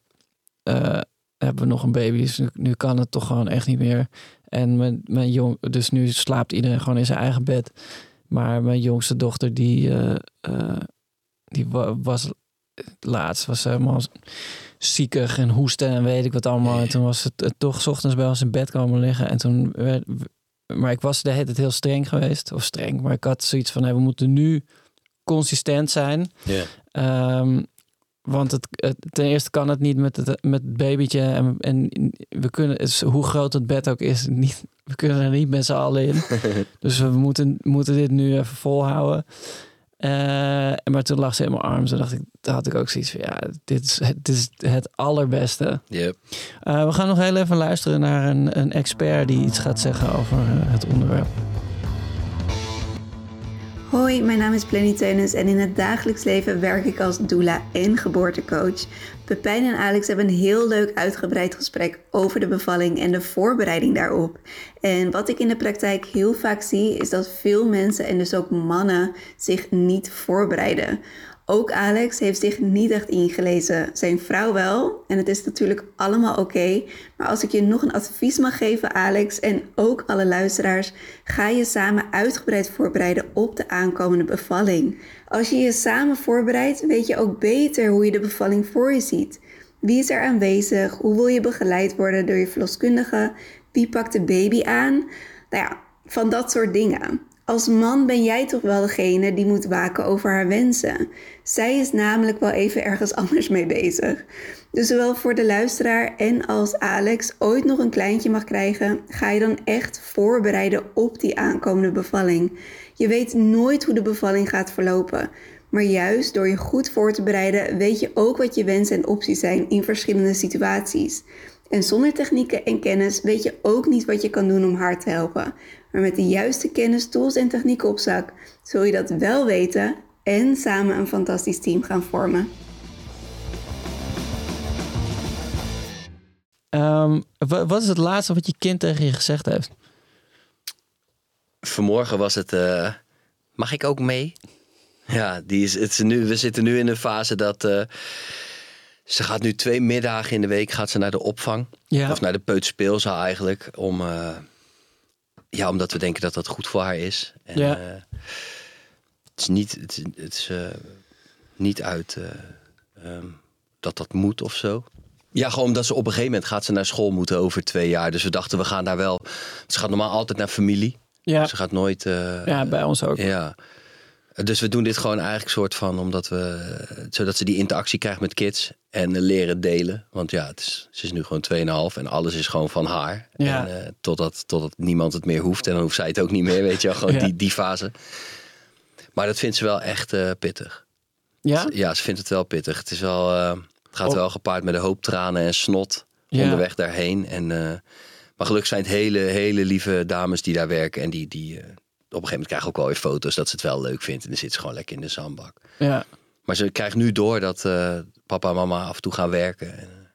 eh, hebben we nog een baby, dus nu, nu kan het toch gewoon echt niet meer. En mijn, mijn jong, dus nu slaapt iedereen gewoon in zijn eigen bed. Maar mijn jongste dochter, die, eh, eh, die wa- was laatst was ze helemaal ziekig en hoesten en weet ik wat allemaal. En toen was het toch 's ochtends bij ons in bed komen liggen. En toen werd, maar ik was de hele tijd heel streng geweest. Of streng, maar ik had zoiets van, hey, we moeten nu consistent zijn. Ehm, want het, het- ten eerste kan het niet met het, met het babytje. En, en we kunnen, hoe groot het bed ook is, niet, we kunnen er niet met z'n allen in. dus we moeten, moeten dit nu even volhouden. Eh, maar toen lag ze in mijn arm. Toen dacht ik, daar had ik ook zoiets van, ja, dit is, het- dit is het allerbeste. Yep. Eh, we gaan nog heel even luisteren naar een, een expert die iets gaat zeggen over eh, het onderwerp. Hoi, mijn naam is Plenny Teunis en in het dagelijks leven werk ik als doula en geboortecoach. Pepijn en Alex hebben een heel leuk uitgebreid gesprek over de bevalling en de voorbereiding daarop. En wat ik in de praktijk heel vaak zie is dat veel mensen en dus ook mannen zich niet voorbereiden. Ook Alex heeft zich niet echt ingelezen. Zijn vrouw wel. En het is natuurlijk allemaal oké. Maar als ik je nog een advies mag geven, Alex, en ook alle luisteraars, ga je samen uitgebreid voorbereiden op de aankomende bevalling. Als je je samen voorbereidt, weet je ook beter hoe je de bevalling voor je ziet. Wie is er aanwezig? Hoe wil je begeleid worden door je verloskundige? Wie pakt de baby aan? Nou ja, van dat soort dingen. Als man ben jij toch wel degene die moet waken over haar wensen. Zij is namelijk wel even ergens anders mee bezig. Dus zowel voor de luisteraar en als Alex ooit nog een kleintje mag krijgen, ga je dan echt voorbereiden op die aankomende bevalling. Je weet nooit hoe de bevalling gaat verlopen. Maar juist door je goed voor te bereiden, weet je ook wat je wensen en opties zijn in verschillende situaties. En zonder technieken en kennis weet je ook niet wat je kan doen om haar te helpen. Maar met de juiste kennis, tools en technieken op zak, zul je dat wel weten en samen een fantastisch team gaan vormen. Ehm, wa- wat is het laatste wat je kind tegen je gezegd heeft? Vanmorgen was het. eh, mag ik ook mee? Ja, die is, het is nu, we zitten nu in een fase dat. eh, ze gaat nu twee middagen in de week gaat ze naar de opvang. Ja. Of naar de peuterspeelzaal eigenlijk. Om, eh, ja, omdat we denken dat dat goed voor haar is. En, Ja. eh, het is niet, het, is- het is, eh, niet uit eh, ehm, dat dat moet of zo. Ja, gewoon omdat ze op een gegeven moment gaat ze naar school moeten over twee jaar. Dus we dachten, we gaan daar wel. Ze gaat normaal altijd naar familie. Ja, Ze gaat nooit. eh, ja bij ons ook. ja. Dus we doen dit gewoon eigenlijk soort van omdat we. Zodat ze die interactie krijgt met kids. En leren delen. Want ja, het is, ze is nu gewoon 2,5 en alles is gewoon van haar. Ja. En, eh, totdat, totdat niemand het meer hoeft. En dan hoeft zij het ook niet meer, weet je wel. Gewoon Ja. die, die fase. Maar dat vindt ze wel echt eh, pittig. Ja? Ja, ze vindt het wel pittig. Het, is wel, eh, het gaat Oh. wel gepaard met een hoop tranen en snot Ja. onderweg daarheen. En, maar gelukkig zijn het hele, hele lieve dames die daar werken. En die, die een gegeven moment krijgen ook wel weer foto's dat ze het wel leuk vindt. En dan zit ze gewoon lekker in de zandbak. Ja. Maar ze krijgt nu door dat eh, papa en mama af en toe gaan werken. En, eh,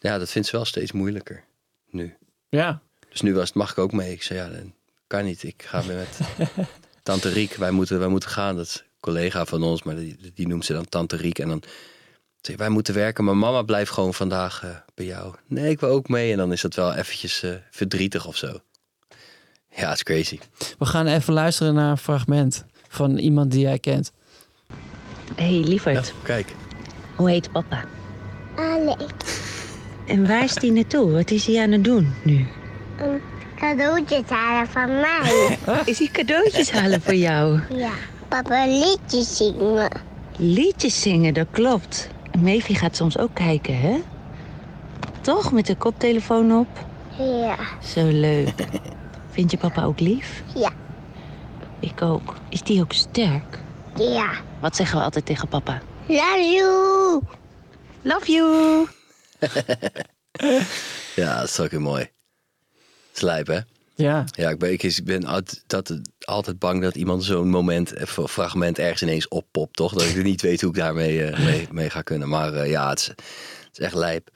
ja, dat vindt ze wel steeds moeilijker nu. Ja. Dus nu was het, mag ik ook mee? Ik zei, ja, dat kan niet. Ik ga weer met tante Riek. Wij moeten, wij moeten gaan. Dat is een collega van ons, maar die, die noemt ze dan tante Riek. En dan zei wij moeten werken, maar mama blijft gewoon vandaag eh, bij jou. Nee, ik wil ook mee. En dan is dat wel eventjes verdrietig of zo. Ja, het is crazy. We gaan even luisteren naar een fragment van iemand die jij kent. Hé, hey, lieverd. kijk. Hoe heet papa? Alex, En waar is hij naartoe? Wat is hij aan het doen nu? een cadeautjes halen van mij. Is hij cadeautjes halen voor jou? Ja, papa liedjes zingen. Liedjes zingen, dat klopt. En Mevi gaat soms ook kijken, hè? Toch? Met de koptelefoon op? Ja, Zo leuk. Vind je papa ook lief? ja, Ik ook. Is die ook sterk? ja. Wat zeggen we altijd tegen papa? Love you. Love you. Ja, dat is ook heel mooi. Slijp, hè? Ja, Ja, ik ben, ik ben altijd, altijd bang dat iemand zo'n moment, eh, fragment ergens ineens oppopt, toch? Dat ik niet weet hoe ik daarmee eh, mee, mee ga kunnen. Maar eh, ja, het is, het is echt lijp.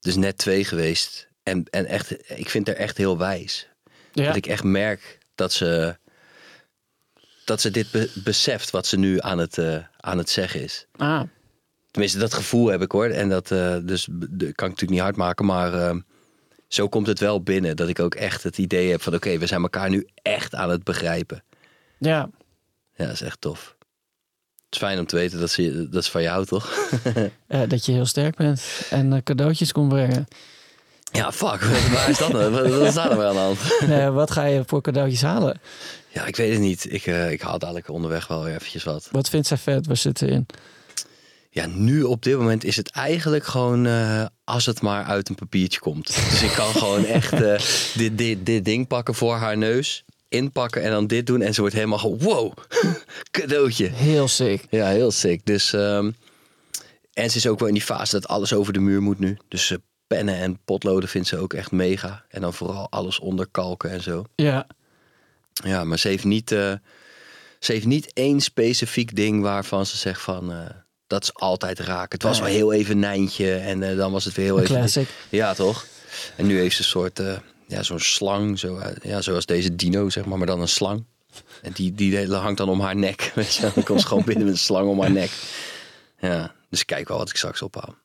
Dus net twee geweest. En, en echt, ik vind haar echt heel wijs. Ja. Dat ik echt merk dat ze, dat ze dit be- beseft wat ze nu aan het, eh, aan het zeggen is. Ah, Tenminste, dat gevoel heb ik hoor. En dat eh, dus kan ik natuurlijk niet hard maken. Maar eh, zo komt het wel binnen. Dat ik ook echt het idee heb van oké, we zijn elkaar nu echt aan het begrijpen. ja. Ja, dat is echt tof. Het is fijn om te weten dat, ze, dat is van jou, toch? Eh, dat je heel sterk bent en cadeautjes kon brengen. Ja, fuck. Waar is dat nou? Wat wat staat er wel aan de hand? Eh, wat ga je voor cadeautjes halen? Ja, ik weet het niet. Ik, eh, ik haal dadelijk onderweg wel weer eventjes wat. Wat vindt zij vet? Waar zit ze in? Ja, nu op dit moment is het eigenlijk gewoon eh, als het maar uit een papiertje komt. Dus ik kan gewoon echt eh, dit, dit, dit ding pakken voor haar neus, inpakken en dan dit doen. En ze wordt helemaal gewoon, wow, cadeautje. Heel sick. Ja, heel sick. Dus, ehm, en ze is ook wel in die fase dat alles over de muur moet nu. Dus eh, pennen en potloden vindt ze ook echt mega. En dan vooral alles onderkalken en zo. Ja, Ja, maar ze heeft niet, eh, ze heeft niet één specifiek ding waarvan ze zegt van... eh, dat is altijd raken. Het was wel heel even Nijntje en eh, dan was het weer heel een even... classic. Ja, toch? En nu heeft ze een soort, ja, zo'n slang, zo, ja, zoals deze dino, zeg maar, maar dan een slang. En die, die hangt dan om haar nek. Dan komt ze gewoon binnen met een slang om haar nek. Ja, dus kijk wel wat ik straks ophaal.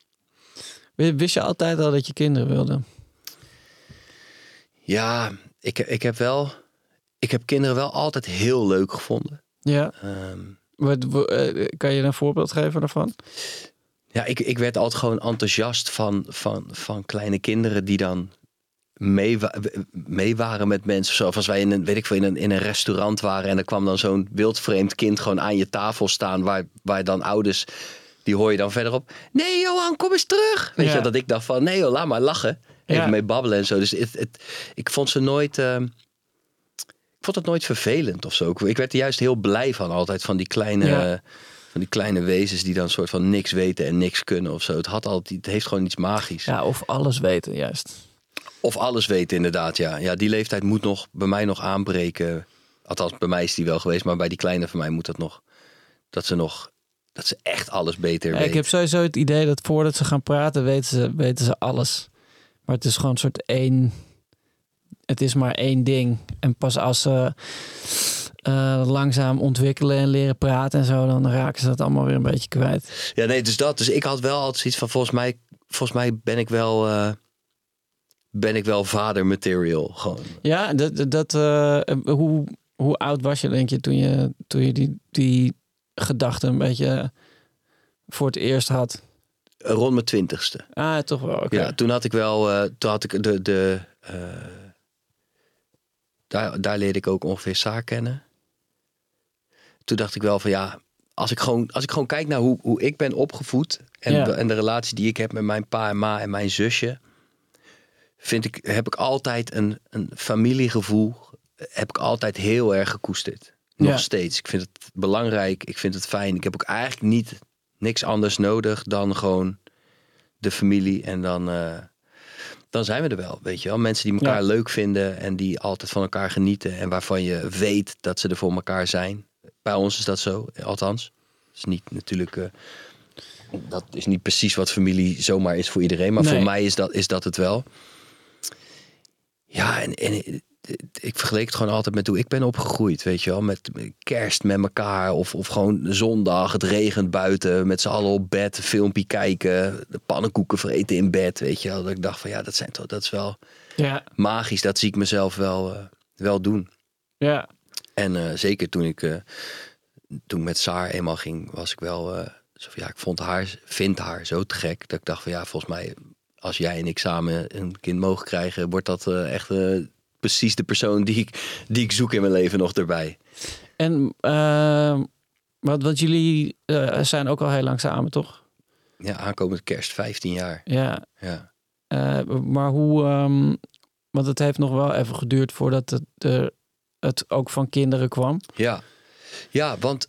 Wist je altijd al dat je kinderen wilde? Ja, ik, ik heb wel, ik heb kinderen wel altijd heel leuk gevonden. Ja. Ehm, Wat, wa- eh, kan je een voorbeeld geven daarvan? Ja, ik, ik werd altijd gewoon enthousiast van, van, van kleine kinderen die dan mee, mee waren met mensen. Zoals als wij in een, weet ik veel, in een, in een restaurant waren en er kwam dan zo'n wildvreemd kind gewoon aan je tafel staan, waar, waar dan ouders, die hoor je dan verderop. Nee, Johan, kom eens terug. Weet Ja. je, dat ik dacht van, nee joh, laat maar lachen. Even Ja. mee babbelen en zo. Dus het, het, ik vond ze nooit. ehm, ik vond het nooit vervelend of zo. Ik- Ik werd er juist heel blij van altijd. Van die kleine, Ja. van die kleine wezens die dan soort van niks weten en niks kunnen of zo. Het, had altijd, het heeft gewoon iets magisch. Ja, of alles weten, juist. Of alles weten inderdaad, ja. Ja, die leeftijd moet nog bij mij nog aanbreken. Althans, bij mij is die wel geweest. Maar bij die kleine van mij moet dat nog. Dat ze nog... Dat ze echt alles beter Ja, weten. ik heb sowieso het idee dat voordat ze gaan praten, weten ze, weten ze alles. Maar het is gewoon een soort één. Het is maar één ding. En pas als ze eh, langzaam ontwikkelen en leren praten en zo, dan raken ze dat allemaal weer een beetje kwijt. Ja, nee, dus dat. Dus ik had wel altijd zoiets van, volgens mij, volgens mij ben ik wel, eh, ben ik wel vader material gewoon. Ja, dat, dat, eh, hoe, hoe oud was je, denk je, toen je, toen je die, die gedachte een beetje voor het eerst had? Rond mijn twintigste. Ah, toch wel. Ja, toen had ik wel, eh, toen had ik de, de eh, daar, daar leerde ik ook ongeveer zaak kennen. Toen dacht ik wel van ja, als ik gewoon, als ik gewoon kijk naar hoe, hoe ik ben opgevoed en, Ja. de, en de relatie die ik heb met mijn pa en ma en mijn zusje, vind ik, heb ik altijd een, een familiegevoel, heb ik altijd heel erg gekoesterd. Nog Ja. steeds. Ik vind het belangrijk, ik vind het fijn. Ik heb ook eigenlijk niet niks anders nodig dan gewoon de familie en dan, eh, dan zijn we er wel, weet je wel. Mensen die elkaar Ja. leuk vinden en die altijd van elkaar genieten en waarvan je weet dat ze er voor elkaar zijn. Bij ons is dat zo, althans. Het is niet natuurlijk, eh, dat is niet precies wat familie zomaar is voor iedereen, maar Nee. voor mij is dat, is dat het wel. Ja, en, en ik vergeleek het gewoon altijd met hoe ik ben opgegroeid, weet je wel. Met kerst met elkaar of, of gewoon zondag, het regent buiten, met z'n allen op bed, filmpje kijken, de pannenkoeken vreten in bed, weet je wel. Dat ik dacht van ja, dat, zijn toch, dat is wel Ja, magisch, dat zie ik mezelf wel, eh, wel doen. ja. En eh, zeker toen ik, eh, toen ik met Saar eenmaal ging, was ik wel, zo van, ja, ik vond haar, vind haar zo te gek, dat ik dacht van ja, volgens mij, als jij en ik samen een kind mogen krijgen, wordt dat echt eh, precies de persoon die ik, die ik zoek in mijn leven nog erbij. En uh, wat, wat jullie eh, zijn ook al heel lang samen, toch? Ja, aankomend kerst, 15 jaar. Ja. Ja. Eh, maar hoe, ehm, want het heeft nog wel even geduurd voordat het, er het ook van kinderen kwam. Ja, ja want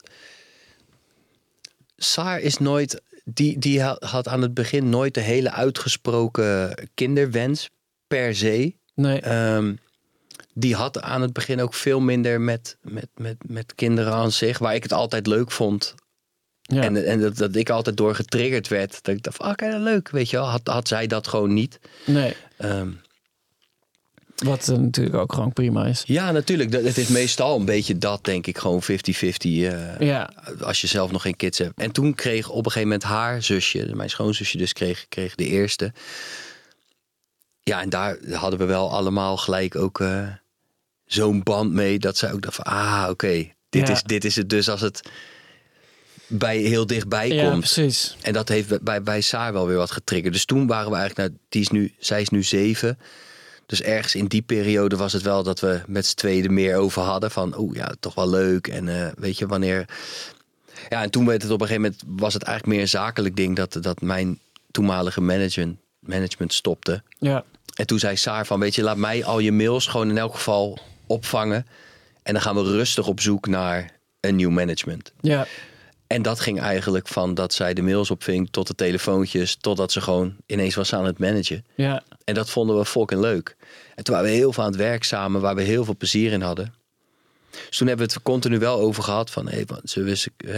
Saar is nooit. Die, die ha- had aan het begin nooit de hele uitgesproken kinderwens per se. Nee. Ehm, die had aan het begin ook veel minder met, met, met, met kinderen aan zich. Waar ik het altijd leuk vond. ja. En, en dat, dat ik altijd door getriggerd werd. Dat ik dacht, van, ah, oké, leuk. Weet je wel. Had, had zij dat gewoon niet. nee. Ehm, Wat eh, natuurlijk ook gewoon prima is. ja, natuurlijk. Dat- Het is meestal een beetje dat, denk ik. Gewoon 50-50. eh, Ja. als je zelf nog geen kids hebt. En toen kreeg op een gegeven moment haar zusje, mijn schoonzusje dus, kreeg, kreeg de eerste. Ja, en daar hadden we wel allemaal gelijk ook eh, zo'n band mee. Dat zij ook dacht van, ah, oké, dit, Ja. is, dit is het dus als het bij heel dichtbij Ja, komt. precies. En dat heeft bij, bij Saar wel weer wat getriggerd. Dus toen waren we eigenlijk, nou, die is nu, zij is nu zeven. Dus ergens in die periode was het wel dat we met z'n tweeën er meer over hadden. Van, oeh ja, toch wel leuk. En eh, weet je, wanneer... Ja, en toen werd het op een gegeven moment, was het eigenlijk meer een zakelijk ding. Dat, dat mijn toenmalige management, management stopte. Ja. En toen zei Saar van, weet je, laat mij al je mails gewoon in elk geval opvangen. En dan gaan we rustig op zoek naar een nieuw management. Ja. En dat ging eigenlijk van dat zij de mails opving tot de telefoontjes, totdat ze gewoon ineens was aan het managen. Ja. En dat vonden we fucking leuk. En toen waren we heel veel aan het werk samen, waar we heel veel plezier in hadden. Dus toen hebben we het continu wel over gehad van, hey, wat, zullen, we,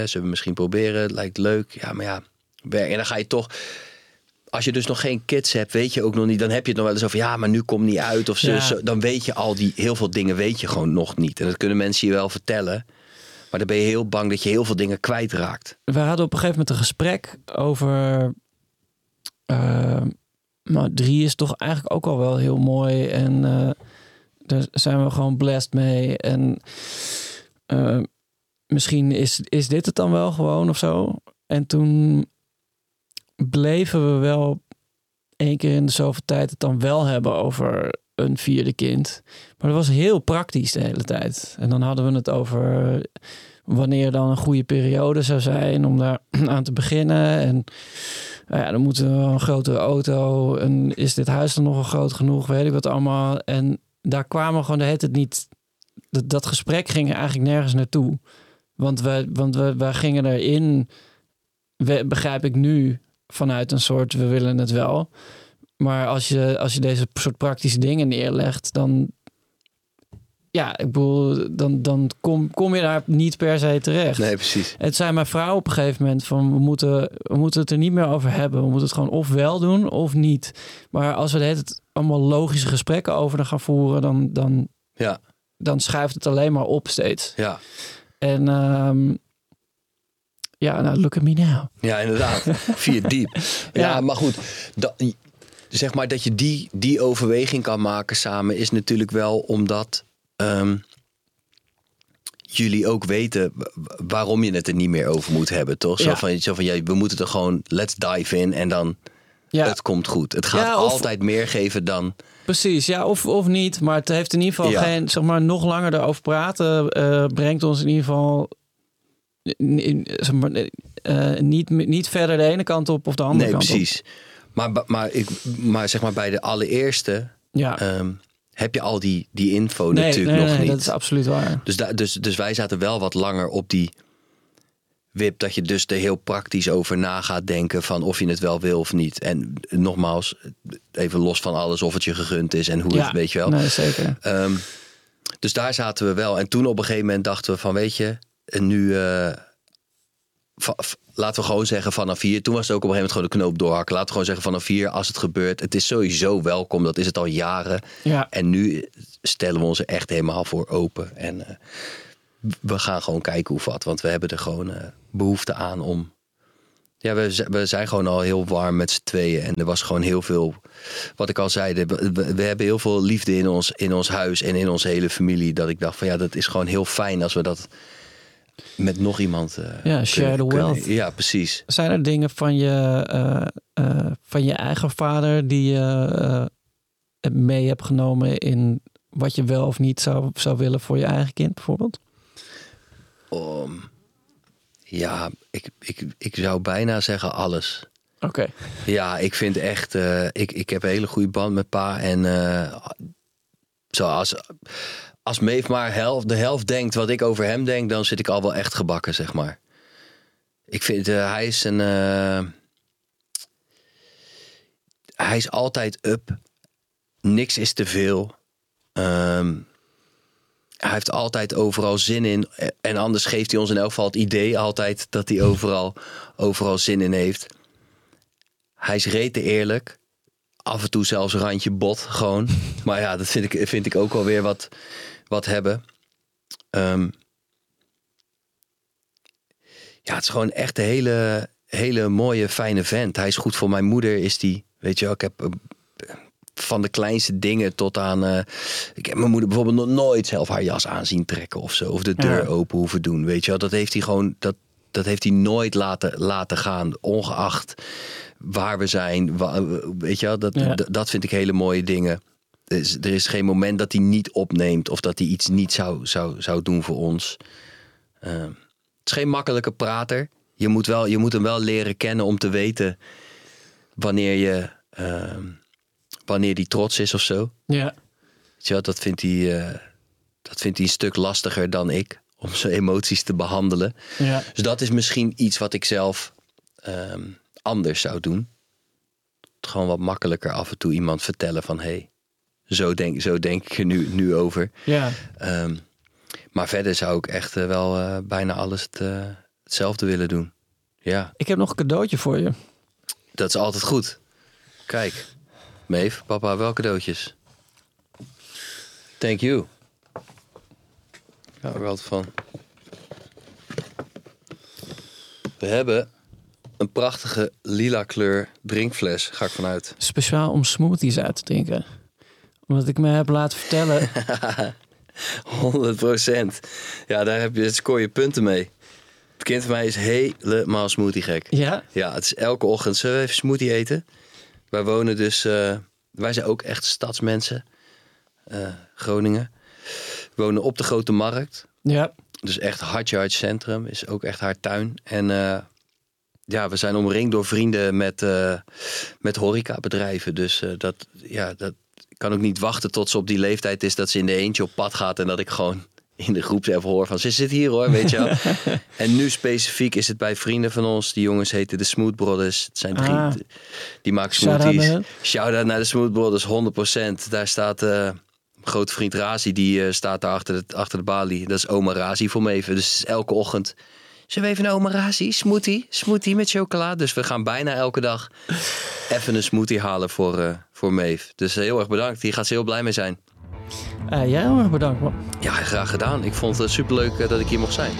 zullen we misschien proberen? Het lijkt leuk. Ja, maar ja, werk. En dan ga je toch, als je dus nog geen kids hebt, weet je ook nog niet. Dan heb je het nog wel eens over, ja, maar nu komt niet uit of zo. Ja. zo. Dan weet je al die, heel veel dingen weet je gewoon nog niet. En dat kunnen mensen je wel vertellen. Maar dan ben je heel bang dat je heel veel dingen kwijtraakt. We hadden op een gegeven moment een gesprek over. eh, maar drie is toch eigenlijk ook al wel heel mooi. En eh, daar zijn we gewoon blessed mee. En eh, misschien is, is dit het dan wel gewoon of zo. En toen bleven we wel één keer in de zoveel tijd het dan wel hebben over een vierde kind. Maar dat was heel praktisch de hele tijd. En dan hadden we het over wanneer dan een goede periode zou zijn om daar aan te beginnen. En nou ja, dan moeten we een grotere auto. En is dit huis dan nogal groot genoeg? Weet ik wat allemaal. En daar kwamen gewoon de hele tijd niet. Dat, dat gesprek ging eigenlijk nergens naartoe. Want we, want we, we gingen erin, we, begrijp ik nu, vanuit een soort we willen het wel. Maar als je, als je deze soort praktische dingen neerlegt, dan. Ja, ik bedoel, dan, dan kom, kom je daar niet per se terecht. Nee, precies. Het zei mijn vrouw op een gegeven moment van we moeten, we moeten het er niet meer over hebben. We moeten het gewoon of wel doen of niet. Maar als we tijd allemaal logische gesprekken over er gaan voeren, dan, dan, Ja, dan schuift het alleen maar op steeds. ja. En ehm, ja, nou, look at me now. Ja, inderdaad. Via diep. Ja, Ja. maar goed. Dat, zeg maar dat je die, die overweging kan maken samen is natuurlijk wel omdat ehm, jullie ook weten wa- waarom je het er niet meer over moet hebben, toch? Zo Ja. van, zo van ja, we moeten er gewoon let's dive in en dan Ja, het komt goed. Het gaat Ja, of- altijd meer geven dan. precies. Ja, of, of niet. Maar het heeft in ieder geval Ja. geen, zeg maar, nog langer erover praten. eh, brengt ons in ieder geval eh, niet, niet verder de ene kant op of de andere Nee, kant precies. Maar, maar, ik, maar zeg maar bij de allereerste op. Ja. ehm, heb je al die, die info nee, natuurlijk nee, nog nee, niet. dat is absoluut waar. Dus, da- dus, dus wij zaten wel wat langer op die wip. Dat je dus er heel praktisch over na gaat denken van of je het wel wil of niet. En nogmaals, even los van alles of het je gegund is en hoe ja, het, weet je wel. Nee, zeker. Ehm, dus daar zaten we wel. En toen op een gegeven moment dachten we van weet je, en nu eh, laten we gewoon zeggen vanaf hier. Toen was het ook op een gegeven moment gewoon de knoop doorhakken. Laten we gewoon zeggen vanaf hier als het gebeurt. Het is sowieso welkom, dat is het al jaren. Ja. En nu stellen we ons er echt helemaal voor open. En eh, we gaan gewoon kijken hoe wat. Want we hebben er gewoon eh, behoefte aan om. Ja, we, we zijn gewoon al heel warm met z'n tweeën. En er was gewoon heel veel. Wat ik al zei, we- we hebben heel veel liefde in ons, in ons huis en in onze hele familie. Dat ik dacht van ja, dat is gewoon heel fijn als we dat met nog iemand. eh, Ja, share kunnen- the kunnen- wealth. Ja, precies. Zijn er dingen van je, eh, eh, van je eigen vader die je mee hebt genomen in wat je wel of niet zou, zou willen voor je eigen kind bijvoorbeeld? Om, ja, ik, ik, ik zou bijna zeggen alles. Oké. Ja, ik vind echt, ik, ik heb een hele goede band met pa. En zoals, als Meef maar de helft denkt wat ik over hem denk, dan zit ik al wel echt gebakken, zeg maar. Ik vind, eh, hij is een... eh, hij is altijd up. Niks is te veel. Ehm, hij heeft altijd overal zin in. En anders geeft hij ons in elk geval het idee altijd dat hij overal, overal zin in heeft. Hij is rete eerlijk. Af en toe zelfs een randje bot gewoon. Maar ja, dat vind ik, vind ik ook alweer wat, wat hebben. Ehm, ja, het is gewoon echt een hele, hele mooie, fijne vent. Hij is goed voor mijn moeder, is die. Weet je wel, ik heb eh, van de kleinste dingen tot aan... eh, ik heb mijn moeder bijvoorbeeld nog nooit zelf haar jas aan zien trekken of zo. Of de deur Ja. open hoeven doen, weet je wel. Dat heeft hij gewoon... Dat, dat heeft hij nooit laten, laten gaan, ongeacht waar we zijn. wa- weet je wel, dat, Ja. dat vind ik hele mooie dingen. Er is, er is geen moment dat hij niet opneemt of dat hij iets niet zou, zou, zou doen voor ons. Ehm, het is geen makkelijke prater. Je moet, wel, je moet hem wel leren kennen om te weten wanneer je ehm, wanneer die trots is of zo. Ja. Weet je wel, dat vindt hij, eh, dat vindt hij een stuk lastiger dan ik om zijn emoties te behandelen. Ja. Dus dat is misschien iets wat ik zelf ehm, anders zou doen. Gewoon wat makkelijker af en toe iemand vertellen van hé, hey, zo, denk, zo denk ik er nu, nu over. Ja. Ehm, maar verder zou ik echt eh, wel eh, bijna alles het, eh, hetzelfde willen doen. Ja, Ik heb nog een cadeautje voor je. dat is altijd goed. Kijk, Meef, papa, welke cadeautjes? Thank you. Ik hou er wel van. We hebben een prachtige lila kleur drinkfles, ga ik vanuit. Speciaal om smoothies uit te drinken. Omdat ik me heb laten vertellen. 100% Ja, daar heb je, scoor je punten mee. Het kind van mij is helemaal smoothie gek. ja? Ja, het is elke ochtend. Zullen we even smoothie eten? Wij wonen dus... eh, wij zijn ook echt stadsmensen. Eh, Groningen. We wonen op de Grote Markt. Ja. Dus echt hartje hart centrum. Is ook echt haar tuin. En eh, ja, we zijn omringd door vrienden met, eh met horecabedrijven. Dus eh, dat, ja, dat kan ook niet wachten tot ze op die leeftijd is... dat ze in de eentje op pad gaat en dat ik gewoon in de groep even hoor van... ze zit hier hoor, weet je wel. en nu specifiek is het bij vrienden van ons. Die jongens heten de Smooth Brothers. Het zijn drie, Ah. die maken smoothies. Shout-out naar de Smooth Brothers, 100%. Daar staat mijn grote vriend Razi, die staat daar achter de, achter de balie. Dat is oma Razi voor me even. Dus elke ochtend... Zullen we even naar oma Razi? Smoothie? Smoothie met chocola. Dus we gaan bijna elke dag even een smoothie halen voor, eh voor Maeve. Dus heel erg bedankt. Hier gaat ze heel blij mee zijn. Eh, jij heel erg bedankt man. Ja, graag gedaan. Ik vond het superleuk eh, dat ik hier mocht zijn.